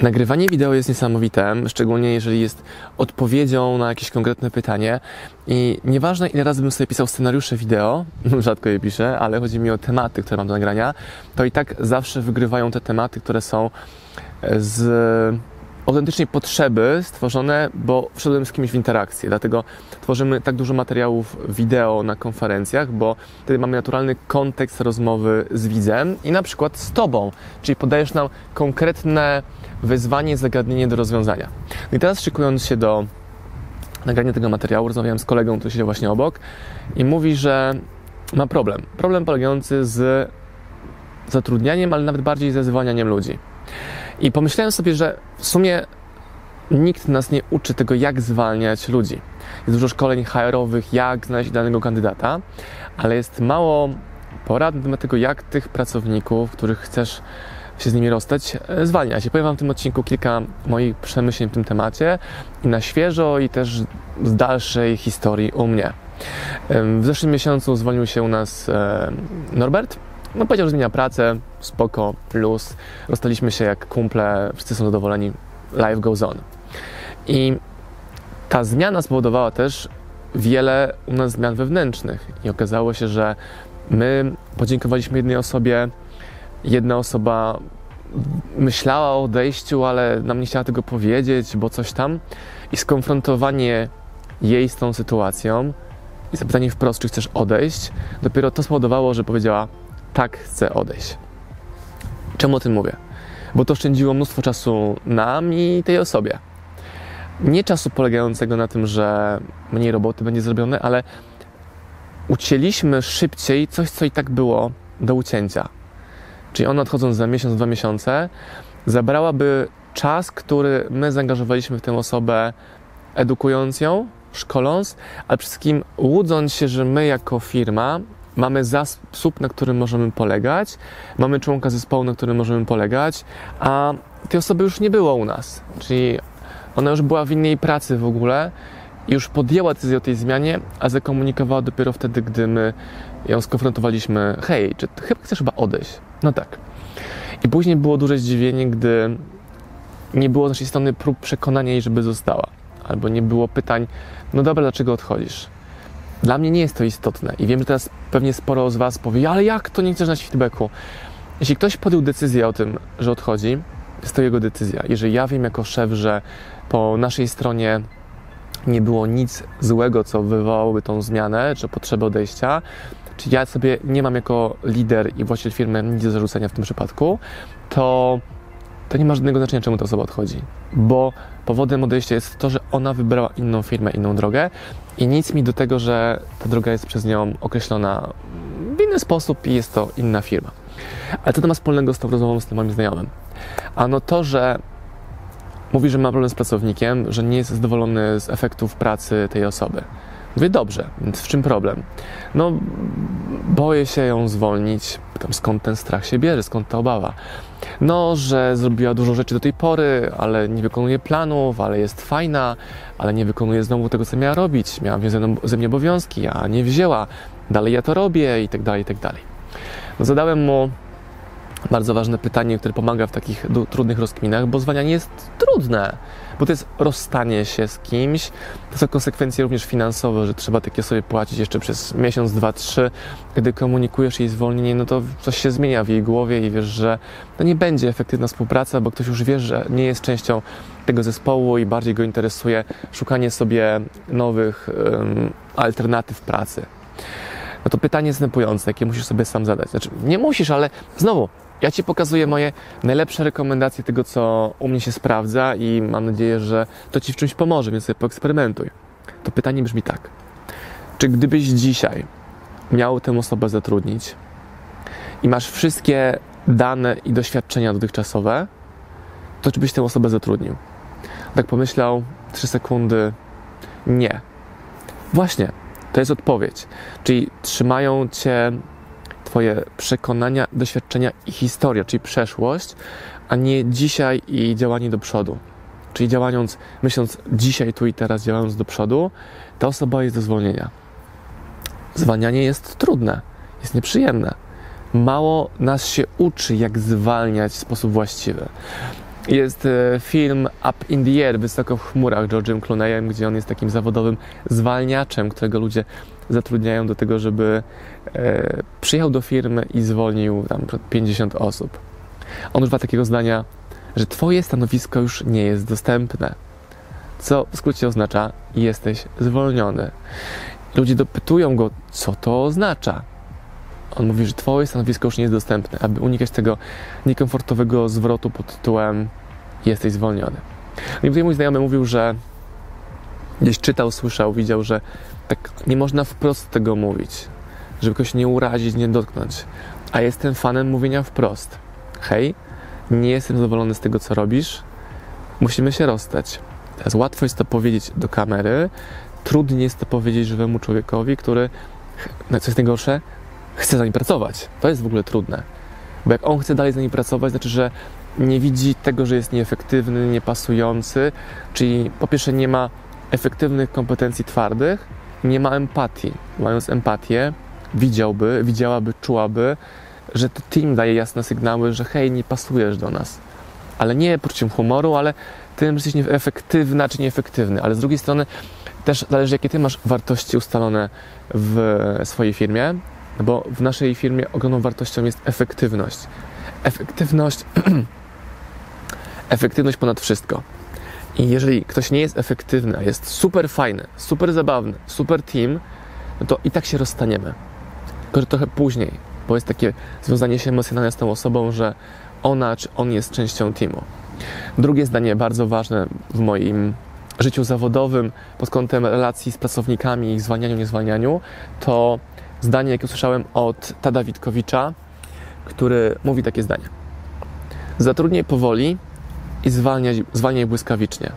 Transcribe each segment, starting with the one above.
Nagrywanie wideo jest niesamowite, szczególnie jeżeli jest odpowiedzią na jakieś konkretne pytanie. I nieważne ile razy bym sobie pisał scenariusze wideo, rzadko je piszę, ale chodzi mi o tematy, które mam do nagrania, to i tak zawsze wygrywają te tematy, które są z autentycznej potrzeby stworzone, bo wszedłem z kimś w interakcję. Dlatego tworzymy tak dużo materiałów wideo na konferencjach, bo wtedy mamy naturalny kontekst rozmowy z widzem i na przykład z Tobą, czyli podajesz nam konkretne wyzwanie, zagadnienie do rozwiązania. No I teraz szykując się do nagrania tego materiału, rozmawiałem z kolegą, który siedzi właśnie obok i mówi, że ma problem. Problem polegający z zatrudnianiem, ale nawet bardziej ze zwalnianiem ludzi. I pomyślałem sobie, że w sumie nikt nas nie uczy tego, jak zwalniać ludzi. Jest dużo szkoleń HR-owych, jak znaleźć danego kandydata, ale jest mało porad na temat tego, jak tych pracowników, których chcesz się z nimi rozstać, e, zwalniać. I powiem Wam w tym odcinku kilka moich przemyśleń w tym temacie i na świeżo, i też z dalszej historii u mnie. W zeszłym miesiącu zwolnił się u nas e, Norbert, no powiedział, że zmienia pracę, spoko, plus. Rozstaliśmy się jak kumple, wszyscy są zadowoleni, life goes on. I ta zmiana spowodowała też wiele u nas zmian wewnętrznych i okazało się, że my podziękowaliśmy jednej osobie, jedna osoba myślała o odejściu, ale nam nie chciała tego powiedzieć, bo coś tam i skonfrontowanie jej z tą sytuacją i zapytanie wprost, czy chcesz odejść, dopiero to spowodowało, że powiedziała, tak chcę odejść. Czemu o tym mówię? Bo to oszczędziło mnóstwo czasu nam i tej osobie. Nie czasu polegającego na tym, że mniej roboty będzie zrobione, ale ucięliśmy szybciej coś, co i tak było do ucięcia. Czyli ona odchodząc za miesiąc, dwa miesiące, zabrałaby czas, który my zaangażowaliśmy w tę osobę, edukując ją, szkoląc, ale przede wszystkim łudząc się, że my jako firma mamy zasób, na którym możemy polegać, mamy członka zespołu, na którym możemy polegać, a tej osoby już nie było u nas. Czyli ona już była w innej pracy w ogóle już podjęła decyzję o tej zmianie, a zakomunikowała dopiero wtedy, gdy my ją skonfrontowaliśmy. Hej, czy chyba chcesz chyba odejść? No tak. I później było duże zdziwienie, gdy nie było z naszej strony prób przekonania jej, żeby została. Albo nie było pytań, no dobra, dlaczego odchodzisz? Dla mnie nie jest to istotne i wiem, że teraz pewnie sporo z Was powie, ale jak to nie chcesz dać feedbacku? Jeśli ktoś podjął decyzję o tym, że odchodzi, jest to jego decyzja. Jeżeli ja wiem jako szef, że po naszej stronie nie było nic złego, co wywołałoby tą zmianę, czy potrzebę odejścia, czy ja sobie nie mam jako lider i właściciel firmy nic do zarzucenia w tym przypadku, to, to nie ma żadnego znaczenia, czemu ta osoba odchodzi. Bo powodem odejścia jest to, że ona wybrała inną firmę, inną drogę i nic mi do tego, że ta droga jest przez nią określona w inny sposób i jest to inna firma. Ale co to ma wspólnego z tą rozmową z tym moim znajomym? Ano to, że mówi, że ma problem z pracownikiem, że nie jest zadowolony z efektów pracy tej osoby. Mówię, dobrze, więc w czym problem? No, boję się ją zwolnić. Pytam, skąd ten strach się bierze, skąd ta obawa? No, że zrobiła dużo rzeczy do tej pory, ale nie wykonuje planów, ale jest fajna, ale nie wykonuje znowu tego, co miała robić. Miała ze mnie obowiązki, a nie wzięła. Dalej ja to robię i tak dalej, i tak dalej. No, zadałem mu bardzo ważne pytanie, które pomaga w takich trudnych rozkminach, bo zwalnianie jest trudne, bo to jest rozstanie się z kimś, to są konsekwencje również finansowe, że trzeba takie sobie płacić jeszcze przez miesiąc, dwa, trzy. Gdy komunikujesz jej zwolnienie, no to coś się zmienia w jej głowie i wiesz, że to nie będzie efektywna współpraca, bo ktoś już wie, że nie jest częścią tego zespołu i bardziej go interesuje szukanie sobie nowych um, alternatyw pracy. No to pytanie jest następujące, jakie musisz sobie sam zadać. Znaczy, nie musisz, ale znowu, ja Ci pokazuję moje najlepsze rekomendacje tego, co u mnie się sprawdza i mam nadzieję, że to Ci w czymś pomoże, więc sobie poeksperymentuj. To pytanie brzmi tak. Czy gdybyś dzisiaj miał tę osobę zatrudnić i masz wszystkie dane i doświadczenia dotychczasowe, to czy byś tę osobę zatrudnił? Tak pomyślał, trzy sekundy, nie. Właśnie, to jest odpowiedź. Czyli trzymają cię Twoje przekonania, doświadczenia i historia, czyli przeszłość, a nie dzisiaj i działanie do przodu. Czyli działając, myśląc dzisiaj, tu i teraz, działając do przodu, ta osoba jest do zwolnienia. Zwalnianie jest trudne, jest nieprzyjemne. Mało nas się uczy, jak zwalniać w sposób właściwy. Jest e, film Up in the Air, Wysoko w chmurach, George'em Clooneyem, gdzie on jest takim zawodowym zwalniaczem, którego ludzie zatrudniają do tego, żeby e, przyjechał do firmy i zwolnił tam 50 osób. On używa takiego zdania, że Twoje stanowisko już nie jest dostępne. Co w skrócie oznacza, jesteś zwolniony. Ludzie dopytują go, co to oznacza. On mówi, że Twoje stanowisko już nie jest dostępne, aby unikać tego niekomfortowego zwrotu pod tytułem jesteś zwolniony. I tutaj mój znajomy mówił, że gdzieś czytał, słyszał, widział, że tak nie można wprost tego mówić, żeby kogoś nie urazić, nie dotknąć. A jestem fanem mówienia wprost. Hej, nie jestem zadowolony z tego, co robisz, musimy się rozstać. Teraz łatwo jest to powiedzieć do kamery, trudniej jest to powiedzieć żywemu człowiekowi, który, no co jest najgorsze, chce z nami pracować. To jest w ogóle trudne. Bo jak on chce dalej z nami pracować, znaczy, że nie widzi tego, że jest nieefektywny, niepasujący, czyli po pierwsze nie ma efektywnych kompetencji twardych, nie ma empatii. Mając empatię, widziałby, widziałaby, czułaby, że to team daje jasne sygnały, że hej, nie pasujesz do nas. Ale nie poczuciem humoru, ale tym, że jesteś efektywna czy nieefektywny. Ale z drugiej strony też zależy, jakie ty masz wartości ustalone w swojej firmie, bo w naszej firmie ogromną wartością jest efektywność. Efektywność, efektywność ponad wszystko. I jeżeli ktoś nie jest efektywny, a jest super fajny, super zabawny, super team, no to i tak się rozstaniemy. Tylko, trochę później, bo jest takie związanie się emocjonalne z tą osobą, że ona czy on jest częścią teamu. Drugie zdanie, bardzo ważne w moim życiu zawodowym pod kątem relacji z pracownikami, ich zwalnianiu, niezwalnianiu, to zdanie, jakie usłyszałem od Tada Witkowicza, który mówi takie zdanie. Zatrudniaj powoli i zwalniaj, zwalniaj błyskawicznie.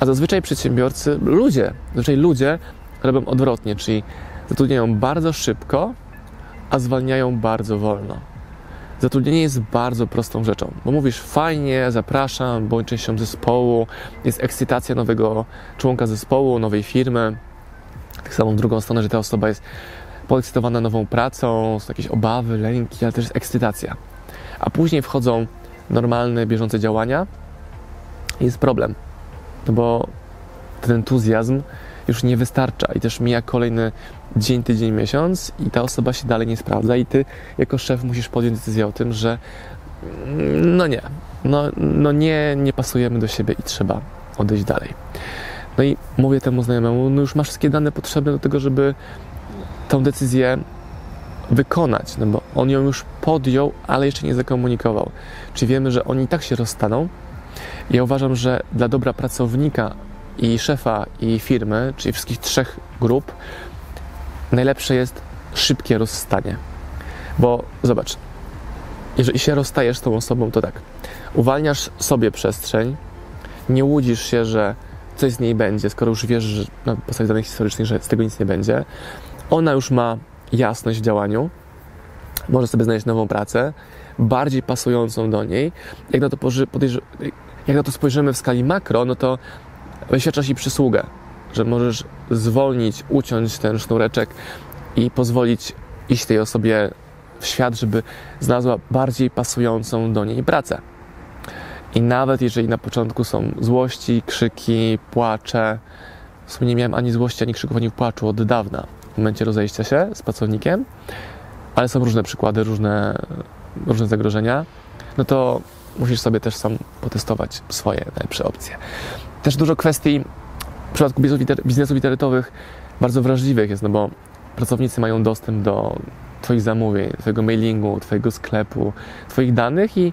A zazwyczaj przedsiębiorcy, ludzie, zazwyczaj ludzie robią odwrotnie, czyli zatrudniają bardzo szybko, a zwalniają bardzo wolno. Zatrudnienie jest bardzo prostą rzeczą, bo mówisz fajnie, zapraszam, bądź częścią zespołu, jest ekscytacja nowego członka zespołu, nowej firmy. Tak samo w drugą stronę, że ta osoba jest podekscytowana nową pracą, są jakieś obawy, lęki, ale też jest ekscytacja. A później wchodzą normalne, bieżące działania i jest problem, no bo ten entuzjazm już nie wystarcza i też mija kolejny dzień, tydzień, miesiąc i ta osoba się dalej nie sprawdza i ty jako szef musisz podjąć decyzję o tym, że no nie, no, no nie, nie pasujemy do siebie i trzeba odejść dalej. No i mówię temu znajomemu, no już masz wszystkie dane potrzebne do tego, żeby tą decyzję wykonać, no bo on ją już podjął, ale jeszcze nie zakomunikował. Czy wiemy, że oni tak się rozstaną? Ja uważam, że dla dobra pracownika i szefa i firmy, czyli wszystkich trzech grup, najlepsze jest szybkie rozstanie. Bo zobacz, jeżeli się rozstajesz z tą osobą, to tak, uwalniasz sobie przestrzeń, nie łudzisz się, że coś z niej będzie, skoro już wiesz, że na podstawie danych historycznych, że z tego nic nie będzie. Ona już ma jasność w działaniu, może sobie znaleźć nową pracę, bardziej pasującą do niej. Jak na to, jak na to spojrzymy w skali makro, no to wyświadcza Ci przysługę, że możesz zwolnić, uciąć ten sznureczek i pozwolić iść tej osobie w świat, żeby znalazła bardziej pasującą do niej pracę. I nawet jeżeli na początku są złości, krzyki, płacze, w sumie nie miałem ani złości, ani krzyków, ani płaczu od dawna w momencie rozejścia się z pracownikiem, ale są różne przykłady, różne, różne zagrożenia, no to musisz sobie też sam potestować swoje najlepsze opcje. Też dużo kwestii w przypadku biznesów internetowych bardzo wrażliwych jest, no bo pracownicy mają dostęp do Twoich zamówień, Twojego mailingu, Twojego sklepu, Twoich danych i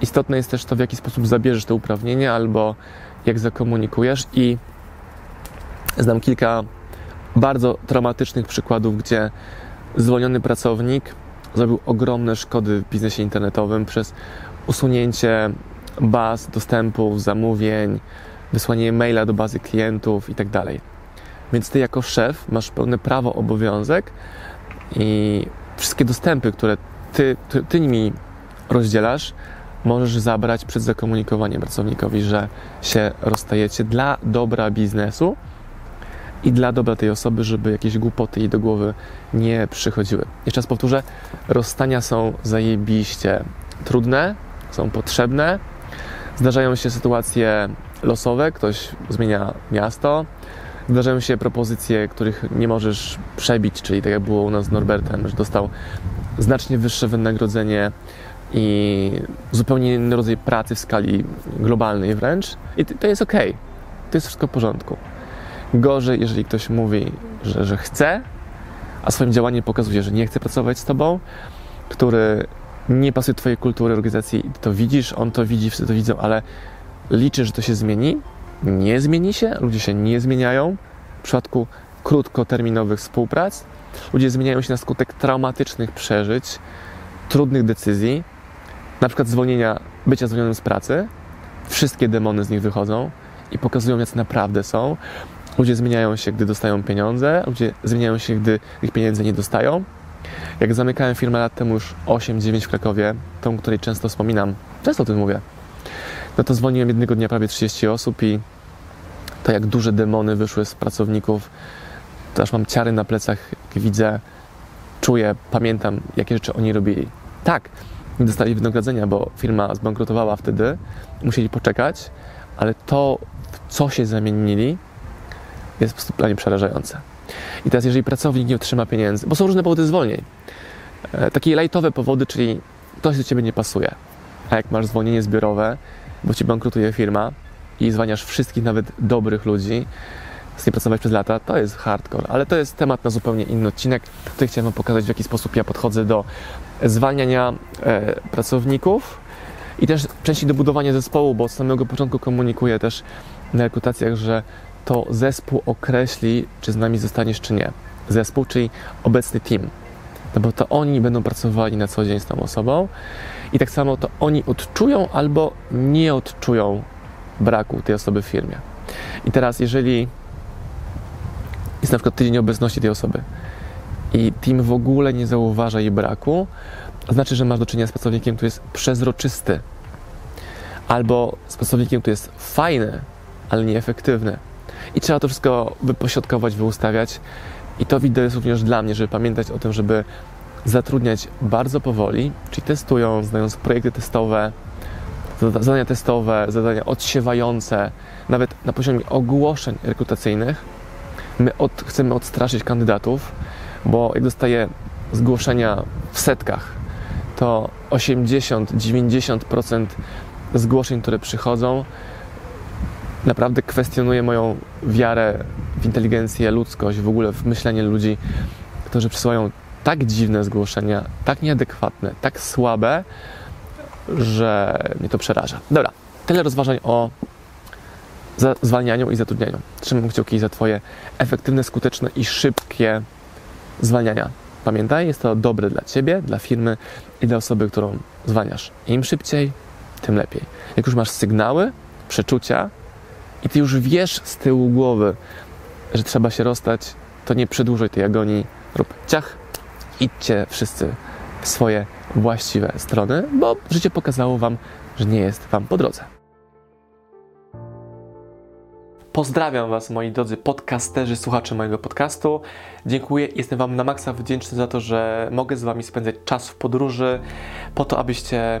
istotne jest też to, w jaki sposób zabierzesz te uprawnienia albo jak zakomunikujesz i znam kilka bardzo traumatycznych przykładów, gdzie zwolniony pracownik zrobił ogromne szkody w biznesie internetowym przez usunięcie baz, dostępów, zamówień, wysłanie maila do bazy klientów itd. Tak Więc ty jako szef masz pełne prawo, obowiązek i wszystkie dostępy, które ty, ty, ty nimi rozdzielasz, możesz zabrać przed zakomunikowaniem pracownikowi, że się rozstajecie dla dobra biznesu i dla dobra tej osoby, żeby jakieś głupoty jej do głowy nie przychodziły. Jeszcze raz powtórzę, rozstania są zajebiście trudne, są potrzebne. Zdarzają się sytuacje losowe, ktoś zmienia miasto, zdarzają się propozycje, których nie możesz przebić, czyli tak jak było u nas z Norbertem, że dostał znacznie wyższe wynagrodzenie i zupełnie inny rodzaj pracy w skali globalnej wręcz. I to jest ok, to jest wszystko w porządku. Gorzej, jeżeli ktoś mówi, że, że chce, a swoim działaniem pokazuje, że nie chce pracować z tobą, który nie pasuje Twojej kultury, organizacji, to widzisz, on to widzi, wszyscy to widzą, ale liczy, że to się zmieni. Nie zmieni się, ludzie się nie zmieniają. W przypadku krótkoterminowych współprac ludzie zmieniają się na skutek traumatycznych przeżyć, trudnych decyzji, na przykład zwolnienia, bycia zwolnionym z pracy. Wszystkie demony z nich wychodzą i pokazują, jacy naprawdę są. Ludzie zmieniają się, gdy dostają pieniądze, ludzie zmieniają się, gdy ich pieniędzy nie dostają. Jak zamykałem firmę lat temu już 8-9 w Krakowie, tą, której często wspominam, często o tym mówię, no to zwolniłem jednego dnia prawie 30 osób i to jak duże demony wyszły z pracowników, to aż mam ciary na plecach, jak widzę, czuję, pamiętam, jakie rzeczy oni robili. Tak, nie dostali wynagrodzenia, bo firma zbankrutowała wtedy, musieli poczekać, ale to, w co się zamienili, jest prostu dla mnie przerażające. I teraz, jeżeli pracownik nie otrzyma pieniędzy, bo są różne powody zwolnień, e, takie lajtowe powody, czyli ktoś do ciebie nie pasuje, a jak masz zwolnienie zbiorowe, bo ci bankrutuje firma i zwalniasz wszystkich, nawet dobrych ludzi, z nie pracować przez lata, to jest hardcore, ale to jest temat na zupełnie inny odcinek. Tutaj chciałem Wam pokazać, w jaki sposób ja podchodzę do zwalniania e, pracowników i też częściej do budowania zespołu, bo od samego początku komunikuję też na rekrutacjach, że to zespół określi, czy z nami zostaniesz, czy nie. Zespół, czyli obecny team. No bo to oni będą pracowali na co dzień z tą osobą i tak samo to oni odczują albo nie odczują braku tej osoby w firmie. I teraz, jeżeli jest na przykład tydzień obecności tej osoby i team w ogóle nie zauważa jej braku, znaczy, że masz do czynienia z pracownikiem, który jest przezroczysty, albo z pracownikiem, który jest fajny, ale nieefektywny. I trzeba to wszystko wypośrodkować, wyustawiać. I to wideo jest również dla mnie, żeby pamiętać o tym, żeby zatrudniać bardzo powoli, czyli testując, znając projekty testowe, zadania testowe, zadania odsiewające, nawet na poziomie ogłoszeń rekrutacyjnych. My od, chcemy odstraszyć kandydatów, bo jak dostaję zgłoszenia w setkach, to 80-90% zgłoszeń, które przychodzą, naprawdę kwestionuje moją wiarę w inteligencję, ludzkość, w ogóle w myślenie ludzi, którzy przysyłają tak dziwne zgłoszenia, tak nieadekwatne, tak słabe, że mnie to przeraża. Dobra, tyle rozważań o zwalnianiu i zatrudnianiu. Trzymam kciuki za Twoje efektywne, skuteczne i szybkie zwalniania. Pamiętaj, jest to dobre dla Ciebie, dla firmy i dla osoby, którą zwalniasz. Im szybciej, tym lepiej. Jak już masz sygnały, przeczucia, i ty już wiesz z tyłu głowy, że trzeba się rozstać, to nie przedłużaj tej agonii, rób ciach, idźcie wszyscy w swoje właściwe strony, bo życie pokazało wam, że nie jest wam po drodze. Pozdrawiam Was, moi drodzy podcasterzy, słuchacze mojego podcastu. Dziękuję, jestem Wam na maksa wdzięczny za to, że mogę z Wami spędzać czas w podróży, po to, abyście